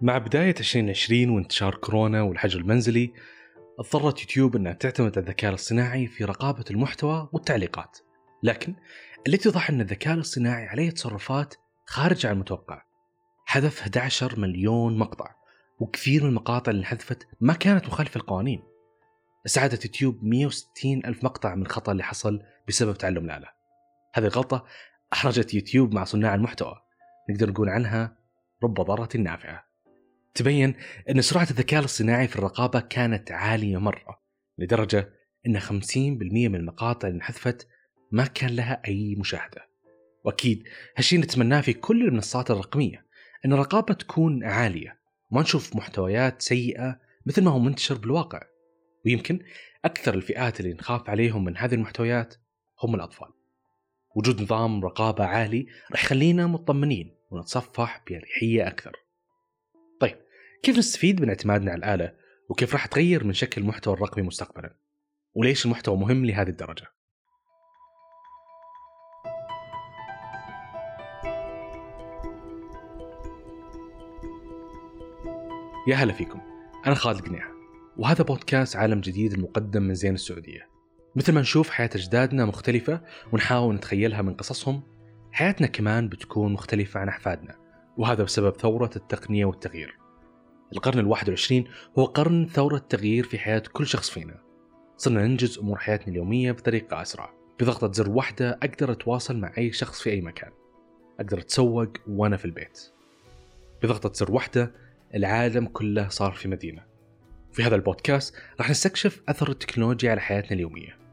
مع بداية 2020 وانتشار كورونا والحجر المنزلي اضطرت يوتيوب إنها تعتمد على الذكاء الاصطناعي في رقابة المحتوى والتعليقات. لكن اللي اتضح إن الذكاء الاصطناعي عليه تصرفات خارجة عن المتوقع. حذف 11 مليون مقطع وكثير من المقاطع اللي انحذفت ما كانت مخالفة القوانين استعادت يوتيوب 160 ألف مقطع من الخطأ اللي حصل بسبب تعلم الآلة. هذه الغلطة أحرجت يوتيوب مع صناع المحتوى. نقدر نقول عنها رب ضارة نافعة. تبين أن سرعة الذكاء الاصطناعي في الرقابة كانت عالية مرة لدرجة أن 50% من المقاطع اللي انحذفت ما كان لها أي مشاهدة. وأكيد هالشيء نتمناه في كل المنصات الرقمية أن الرقابة تكون عالية ما نشوف محتويات سيئة مثل ما هو منتشر بالواقع. ويمكن أكثر الفئات اللي نخاف عليهم من هذه المحتويات هم الأطفال. وجود نظام رقابة عالي راح يخلينا مطمنين ونتصفح بأريحية أكثر. كيف نستفيد من اعتمادنا على الآلة؟ وكيف راح تغير من شكل المحتوى الرقمي مستقبلا؟ وليش المحتوى مهم لهذه الدرجة؟ يا هلا فيكم. أنا خالد قنيعة وهذا بودكاست عالم جديد المقدم من زين السعودية. مثل ما نشوف حياة أجدادنا مختلفة ونحاول نتخيلها من قصصهم. حياتنا كمان بتكون مختلفة عن أحفادنا وهذا بسبب ثورة التقنية والتغيير. القرن الواحد والعشرين هو قرن ثورة التغيير في حياة كل شخص فينا. صرنا ننجز أمور حياتنا اليومية بطريقة أسرع. بضغطة زر واحدة أقدر أتواصل مع أي شخص في أي مكان. أقدر أتسوق وأنا في البيت. بضغطة زر واحدة العالم كله صار في مدينة. في هذا البودكاست راح نستكشف أثر التكنولوجيا على حياتنا اليومية.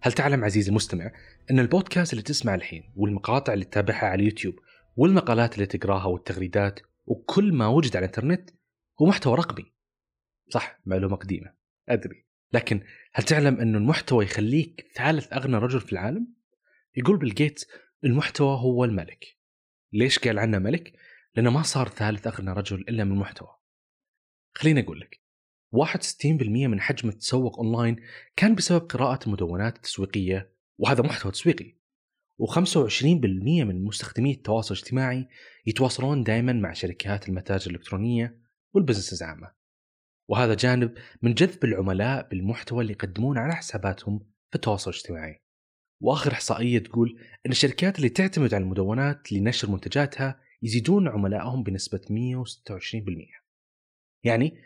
هل تعلم عزيزي المستمع أن البودكاست اللي تسمع الحين والمقاطع اللي تتابعها على اليوتيوب والمقالات اللي تقراها والتغريدات وكل ما وجد على الإنترنت هو محتوى رقمي. صح معلومة قديمة. أدري. لكن هل تعلم أن المحتوى يخليك ثالث أغنى رجل في العالم؟ يقول بيل جيتس المحتوى هو الملك. ليش قال عنه ملك؟ لأنه ما صار ثالث أغنى رجل إلا من المحتوى. خليني أقول لك 61% من حجم التسوق أونلاين كان بسبب قراءة المدونات التسويقية وهذا محتوى تسويقي. و25% من مستخدمي التواصل الاجتماعي يتواصلون دائما مع شركات المتاجر الإلكترونية والبزنسز عامة وهذا جانب من جذب العملاء بالمحتوى اللي يقدمون على حساباتهم في التواصل الاجتماعي. وآخر إحصائية تقول إن الشركات اللي تعتمد على المدونات لنشر منتجاتها يزيدون عملائهم بنسبة 126%. يعني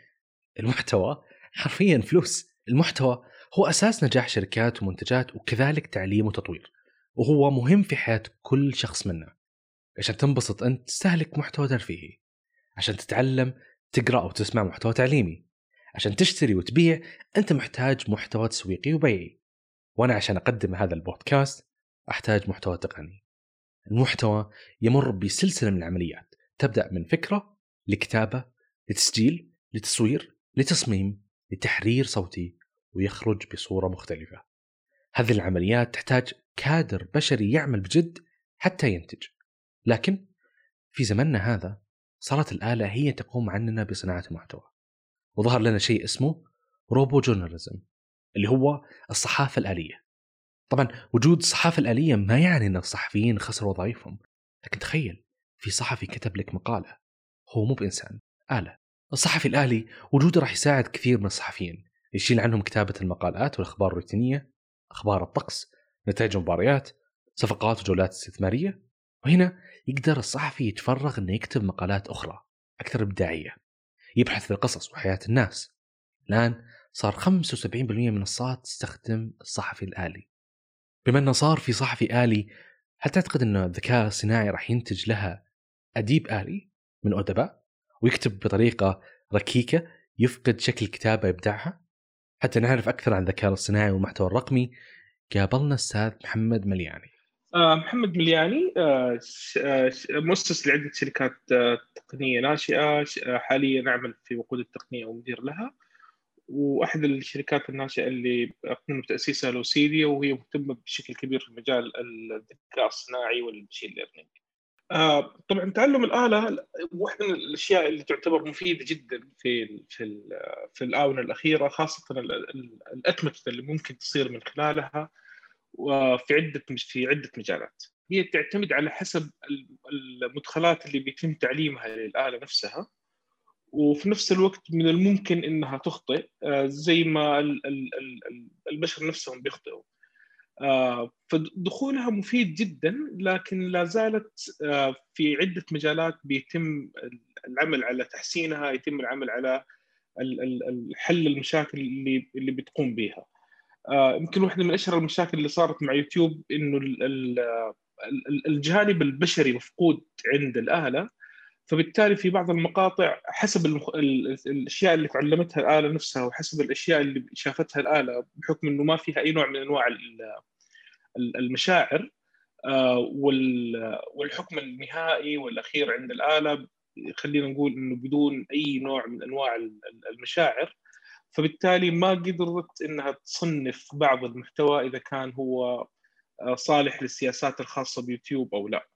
المحتوى حرفيا فلوس، المحتوى هو أساس نجاح شركات ومنتجات وكذلك تعليم وتطوير. وهو مهم في حياة كل شخص منا. عشان تنبسط أنت تستهلك محتوى ترفيهي. عشان تتعلم تقرأ أو تسمع محتوى تعليمي. عشان تشتري وتبيع أنت محتاج محتوى تسويقي وبيعي. وأنا عشان أقدم هذا البودكاست أحتاج محتوى تقني. المحتوى يمر بسلسلة من العمليات تبدأ من فكرة لكتابة لتسجيل لتصوير لتصميم لتحرير صوتي ويخرج بصورة مختلفة. هذه العمليات تحتاج كادر بشري يعمل بجد حتى ينتج. لكن في زمننا هذا صارت الآلة هي تقوم عننا بصناعة المحتوى. وظهر لنا شيء اسمه روبو جورناليزم اللي هو الصحافة الآلية طبعا وجود الصحافة الآلية ما يعني أن الصحفيين خسروا وظائفهم لكن تخيل في صحفي كتب لك مقالة هو مو بإنسان آلة الصحفي الآلي وجوده راح يساعد كثير من الصحفيين. يشيل عنهم كتابة المقالات والأخبار الروتينية أخبار الطقس نتائج المباريات صفقات وجولات استثمارية وهنا يقدر الصحفي يتفرغ إنه يكتب مقالات أخرى أكثر إبداعية يبحث في القصص وحياة الناس. الآن صار 75% من المنصات تستخدم الصحفي الآلي بما أنه صار في صحفي آلي هل تعتقد أن الذكاء الصناعي راح ينتج لها أديب آلي من أدباء ويكتب بطريقة ركيكة يفقد شكل الكتابة إبداعها حتى نعرف أكثر عن الذكاء الصناعي والمحتوى الرقمي. قابلنا الأستاذ محمد ملياني. آه محمد ملياني آه آه مؤسس لعدة شركات تقنية ناشئة حاليا نعمل في وقود التقنية ومدير لها. وأحد الشركات الناشئة اللي قمنا بتأسيسها لوسيديا وهي مهتمة بشكل كبير في مجال الذكاء الصناعي والمشين ليرنينج. آه طبعا تعلم الآلة واحدة من الأشياء اللي تعتبر مفيدة جدا في في في الآونة الأخيرة خاصة الأتمتة اللي ممكن تصير من خلالها وفي عدة في عدة مجالات. هي تعتمد على حسب المدخلات اللي بيتم تعليمها للآلة نفسها وفي نفس الوقت من الممكن إنها تخطئ آه، زي ما البشر نفسهم بيخطئوا فدخولها مفيد جدا لكن لا زالت آه، في عدة مجالات بيتم العمل على تحسينها يتم العمل على حل المشاكل اللي اللي بتقوم بها يمكن واحدة من أشهر المشاكل اللي صارت مع يوتيوب إنه الجانب البشري مفقود عند الاله فبالتالي في بعض المقاطع حسب المخ... الأشياء اللي تعلمتها الآلة نفسها وحسب الأشياء اللي شافتها الآلة بحكم إنه ما فيها أي نوع من أنواع المشاعر آه، والحكم النهائي والأخير عند الآلة خلينا نقول إنه بدون أي نوع من أنواع المشاعر. فبالتالي ما قدرت إنها تصنف بعض المحتوى إذا كان هو آه، صالح للسياسات الخاصة بيوتيوب أو لا.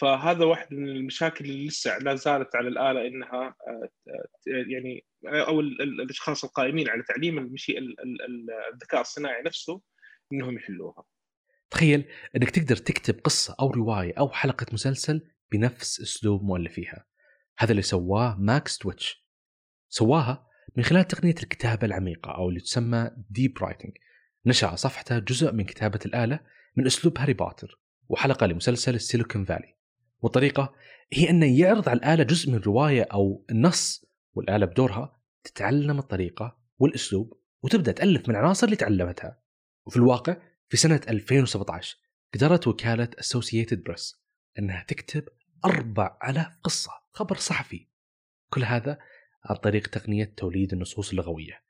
فهذا واحد من المشاكل اللي لسه لا زالت على الآلة إنها آه، يعني أو الأشخاص القائمين على تعليم المشي الذكاء الصناعي نفسه إنهم يحلوها. تخيل إنك تقدر تكتب قصة أو رواية أو حلقة مسلسل بنفس أسلوب مؤلفيها. هذا اللي سواه ماكس دويتش. سواها من خلال تقنية الكتابة العميقة أو اللي تسمى deep writing. نشأ صفحته جزء من كتابة الآلة من أسلوب هاري بوتر وحلقة لمسلسل ال Silicon Valley والطريقة هي أنه يعرض على الآلة جزء من رواية أو النص والآلة بدورها تتعلم الطريقة والأسلوب وتبدأ تألف من العناصر اللي تعلمتها. وفي الواقع في سنة 2017 قدرت وكالة اسوسييتد بريس أنها تكتب 4000 قصة خبر صحفي. كل هذا عن طريق تقنية توليد النصوص اللغوية.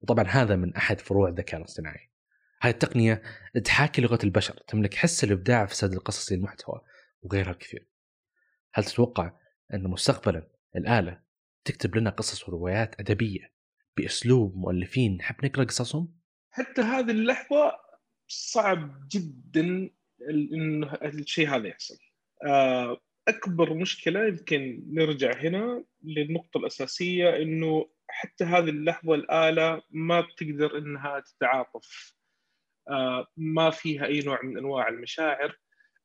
وطبعا هذا من أحد فروع الذكاء الاصطناعي. هاي التقنية تحاكي لغة البشر تملك حس الإبداع في سرد القصص المحتوى وغيرها كثير هل تتوقع أن مستقبلا الآلة تكتب لنا قصص وروايات أدبية بأسلوب مؤلفين نحب نقرأ قصصهم؟ حتى هذه اللحظة صعب جدا إنه الشيء هذا يحصل. آه، أكبر مشكلة يمكن نرجع هنا للنقطة الأساسية إنه حتى هذه اللحظة الآلة ما بتقدر إنها تتعاطف ما فيها أي نوع من أنواع المشاعر.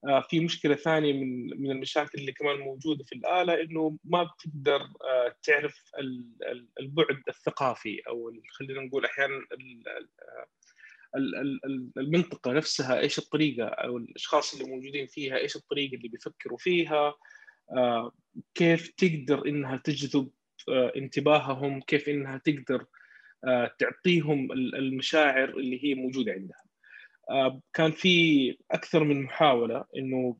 آه، في مشكلة ثانية من من المشاكل اللي كمان موجودة في الآلة إنه ما بتقدر آه، تعرف البعد الثقافي أو خلينا نقول أحيانا المنطقة نفسها إيش الطريقة أو الأشخاص اللي موجودين فيها إيش الطريقة اللي بيفكروا فيها كيف تقدر إنها تجذب انتباههم كيف إنها تقدر تعطيهم المشاعر اللي هي موجودة عندها. آه، كان في أكثر من محاولة إنه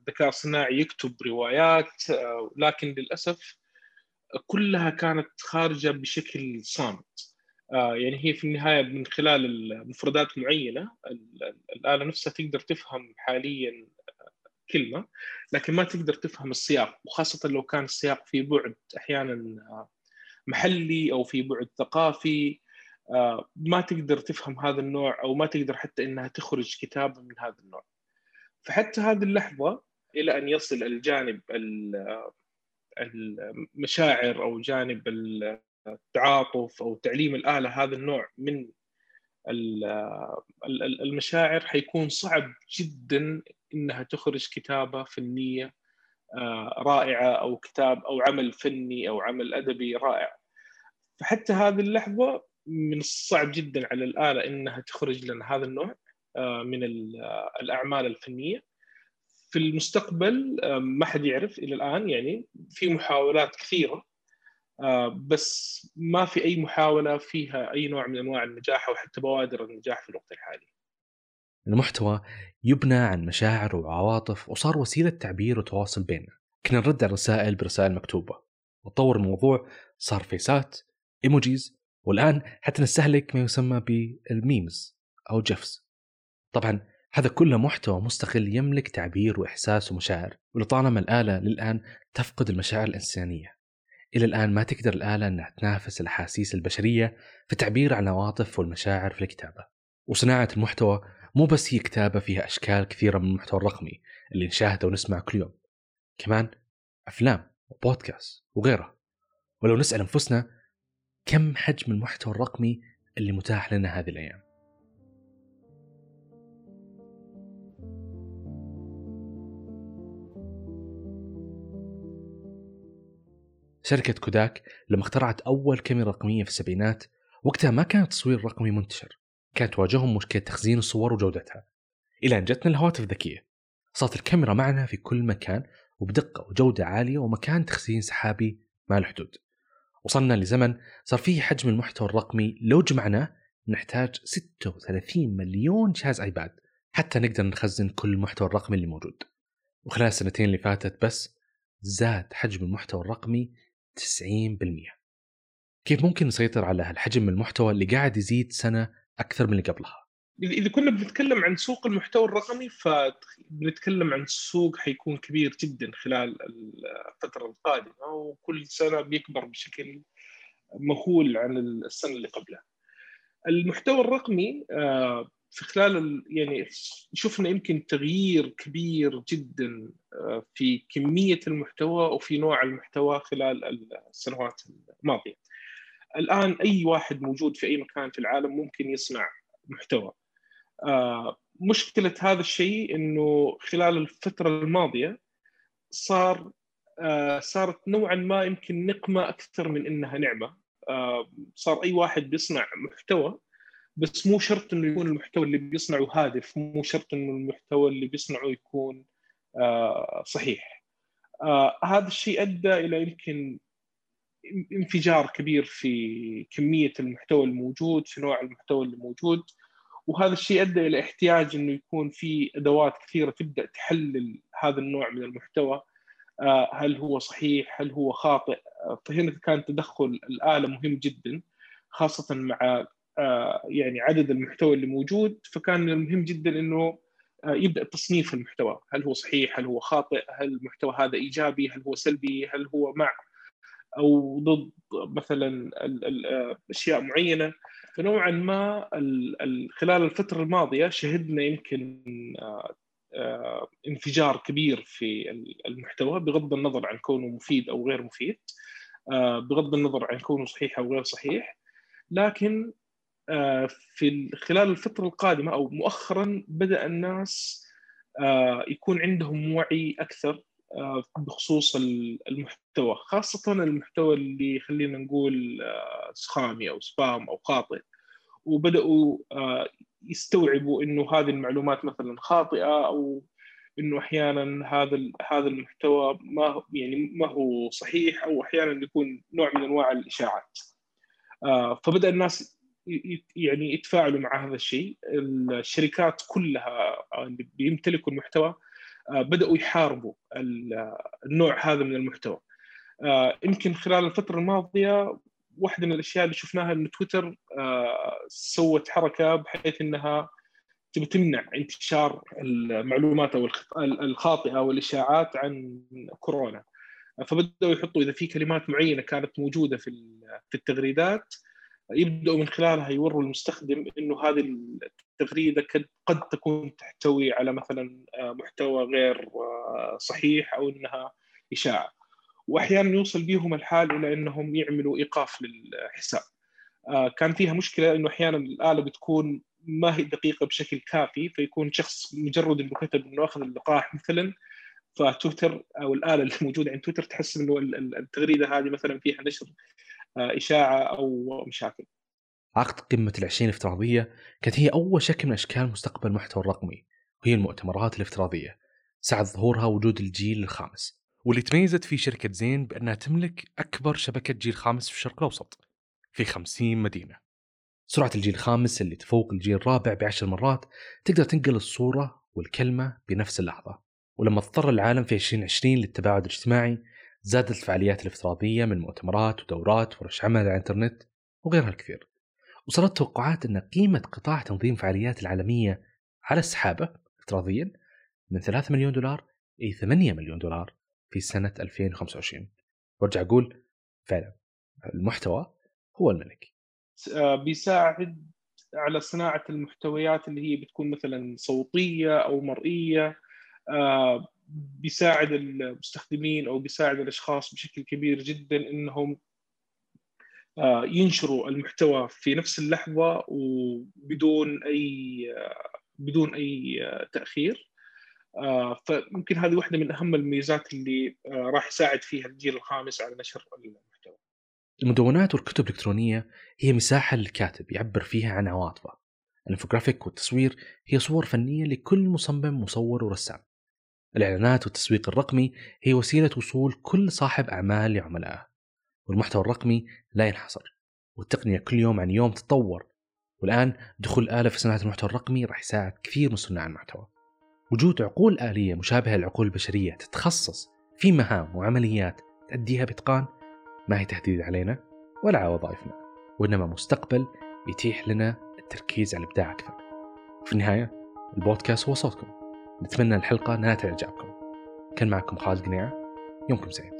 الذكاء الصناعي يكتب روايات آه، لكن للأسف كلها كانت خارجة بشكل صامت. آه، يعني هي في النهاية من خلال مفردات معينة الآلة نفسها تقدر تفهم حاليا كلمة لكن ما تقدر تفهم السياق وخاصة لو كان السياق في بعد أحيانا محلي أو في بعد ثقافي. آه، ما تقدر تفهم هذا النوع أو ما تقدر حتى إنها تخرج كتابه من هذا النوع. فحتى هذه اللحظة إلى أن يصل الجانب المشاعر أو جانب التعاطف أو تعليم الآلة هذا النوع من المشاعر حيكون صعب جدا إنها تخرج كتابة فنية آه، رائعة أو كتاب أو عمل فني أو عمل أدبي رائع. فحتى هذه اللحظة من الصعب جدا على الآلة إنها تخرج لنا هذا النوع آه، من آه، الأعمال الفنية في المستقبل آه، ما حد يعرف إلى الآن يعني في محاولات كثيرة بس ما في أي محاولة فيها أي نوع من أنواع النجاح أو حتى بوادر النجاح في الوقت الحالي. المحتوى يبنى عن مشاعر وعواطف وصار وسيلة تعبير وتواصل بيننا. كنا نرد على الرسائل برسائل مكتوبة وتطور الموضوع صار فيسات إيموجيز والآن حتى نستهلك ما يسمى بالميمز أو جفس طبعا هذا كله محتوى مستقل يملك تعبير وإحساس ومشاعر ولطالما الآلة للآن تفقد المشاعر الإنسانية. إلى الآن ما تقدر الآلة أنها تنافس الأحاسيس البشرية في التعبير عن العواطف والمشاعر في الكتابة. وصناعة المحتوى مو بس هي كتابة فيها أشكال كثيرة من المحتوى الرقمي اللي نشاهده ونسمع كل يوم كمان أفلام وبودكاست وغيرها. ولو نسأل أنفسنا كم حجم المحتوى الرقمي اللي متاح لنا هذه الأيام؟ شركة كوداك لما اخترعت أول كاميرا رقمية في السبعينات وقتها ما كان التصوير الرقمي منتشر. كانت تواجههم مشكلة تخزين الصور وجودتها. إلى أن جتنا الهواتف الذكية. صارت الكاميرا معنا في كل مكان وبدقة وجودة عالية ومكان تخزين سحابي ما له حدود وصلنا لزمن صار فيه حجم المحتوى الرقمي لو جمعناه نحتاج 36 مليون جهاز آيباد حتى نقدر نخزن كل المحتوى الرقمي اللي موجود وخلال السنتين اللي فاتت بس زاد حجم المحتوى الرقمي 90% كيف ممكن نسيطر على هالحجم من المحتوى اللي قاعد يزيد سنة أكثر من اللي قبلها؟ اذا كنا بنتكلم عن سوق المحتوى الرقمي فبنتكلم عن سوق حيكون كبير جدا خلال الفترة القادمة وكل سنة بيكبر بشكل مهول عن السنة اللي قبلها. المحتوى الرقمي آه، في خلال يعني شفنا يمكن تغيير كبير جدا آه، في كمية المحتوى وفي نوع المحتوى خلال السنوات الماضية. الآن أي واحد موجود في أي مكان في العالم ممكن يصنع محتوى. آه، مشكلة هذا الشيء إنه خلال الفترة الماضية صار صارت نوعا ما يمكن نقمة أكثر من إنها نعمة. آه، صار أي واحد بيصنع محتوى بس مو شرط إنه يكون المحتوى اللي بيصنعه هادف مو شرط إنه المحتوى اللي بيصنعه يكون آه، صحيح. آه، هذا الشيء أدى إلى يمكن انفجار كبير في كمية المحتوى الموجود في نوع المحتوى اللي موجود. وهذا الشيء ادى إلى احتياج إنه يكون في أدوات كثيرة تبدأ تحلل هذا النوع من المحتوى. هل هو صحيح؟ هل هو خاطئ؟ فهنا كان تدخل الآلة مهم جدا خاصة مع آه، يعني عدد المحتوى اللي موجود. فكان المهم جدا إنه آه، يبدأ تصنيف المحتوى. هل هو صحيح؟ هل هو خاطئ؟ هل المحتوى هذا إيجابي؟ هل هو سلبي؟ هل هو مع أو ضد مثلا آه، أشياء معينة؟ فنوعا ما خلال الفترة الماضية شهدنا يمكن انفجار كبير في المحتوى بغض النظر عن كونه مفيد أو غير مفيد آه، بغض النظر عن كونه صحيح أو غير صحيح. لكن آه، في خلال الفترة القادمة أو مؤخرا بدأ الناس آه، يكون عندهم وعي أكثر بخصوص المحتوى خاصة المحتوى اللي خلينا نقول سخامي أو سبام أو خاطئ وبدأوا يستوعبوا إنه هذه المعلومات مثلا خاطئة أو إنه أحيانا هذا هذا المحتوى ما يعني ما هو صحيح أو أحيانا يكون نوع من أنواع الإشاعات. آه، فبدأ الناس يعني يتفاعلوا مع هذا الشيء، الشركات كلها اللي بيمتلكوا المحتوى آه، بدأوا يحاربوا النوع هذا من المحتوى. آه، يمكن خلال الفترة الماضية واحدة من الأشياء اللي شفناها إن تويتر سوت حركة بحيث إنها تبي تمنع انتشار المعلومات أو الخاطئة والاشاعات عن كورونا. فبدأوا يحطوا إذا في كلمات معينة كانت موجودة في في التغريدات يبدأوا من خلالها يوروا المستخدم إنه هذه التغريدة قد تكون تحتوي على مثلا محتوى غير صحيح أو إنها إشاعة. وأحيانا يوصل بهم الحال إلى أنهم يعملوا إيقاف للحساب كان فيها مشكلة إنه أحيانا الآلة بتكون ما هي دقيقة بشكل كافي فيكون شخص مجرد إنه كتب إنه أخذ اللقاح مثلا فتويتر أو الآلة اللي موجودة عند تويتر تحس إنه التغريدة هذه مثلا فيها نشر آه، إشاعة أو مشاكل. عقد قمة العشرين الافتراضية كانت هي أول شكل من أشكال مستقبل المحتوى الرقمي وهي المؤتمرات الافتراضية. ساعد ظهورها وجود الجيل الخامس واللي تميزت فيه شركة زين بأنها تملك أكبر شبكة جيل خامس في الشرق الأوسط في 50 مدينة. سرعة الجيل الخامس اللي تفوق الجيل الرابع بعشر مرات تقدر تنقل الصورة والكلمة بنفس اللحظة. ولما اضطر العالم في 2020 للتباعد الاجتماعي زادت الفعاليات الافتراضية من مؤتمرات ودورات ورش عمل على الإنترنت وغيرها الكثير. وصارت توقعات أن قيمة قطاع تنظيم فعاليات العالمية على السحابة افتراضيا من 3 مليون دولار إلى 8 مليون دولار. في سنة 2025 وارجع أقول فعلا المحتوى هو الملك. آه، بيساعد على صناعة المحتويات اللي هي بتكون مثلا صوتية أو مرئية آه، بيساعد المستخدمين أو بيساعد الأشخاص بشكل كبير جدا إنهم آه، ينشروا المحتوى في نفس اللحظة وبدون أي بدون أي تأخير. فممكن هذه واحدة من أهم الميزات اللي آه، راح يساعد فيها الجيل الخامس على نشر المحتوى. المدونات والكتب الإلكترونية هي مساحة للكاتب يعبر فيها عن عواطفه. الانفوجرافيك والتصوير هي صور فنية لكل مصمم مصور ورسام. الإعلانات والتسويق الرقمي هي وسيلة وصول كل صاحب أعمال لعملائه. والمحتوى الرقمي لا ينحصر. والتقنية كل يوم عن يوم تتطور. والآن دخول الآلة في صناعة المحتوى الرقمي راح يساعد كثير من صناع المحتوى. وجود عقول آلية مشابهة للعقول البشرية تتخصص في مهام وعمليات تأديها بإتقان ما هي تهديد علينا ولا على وظائفنا وإنما مستقبل يتيح لنا التركيز على الإبداع أكثر. في النهاية البودكاست هو صوتكم. نتمنى الحلقة نالت إعجابكم كان معكم خالد قنيعة. يومكم سعيد.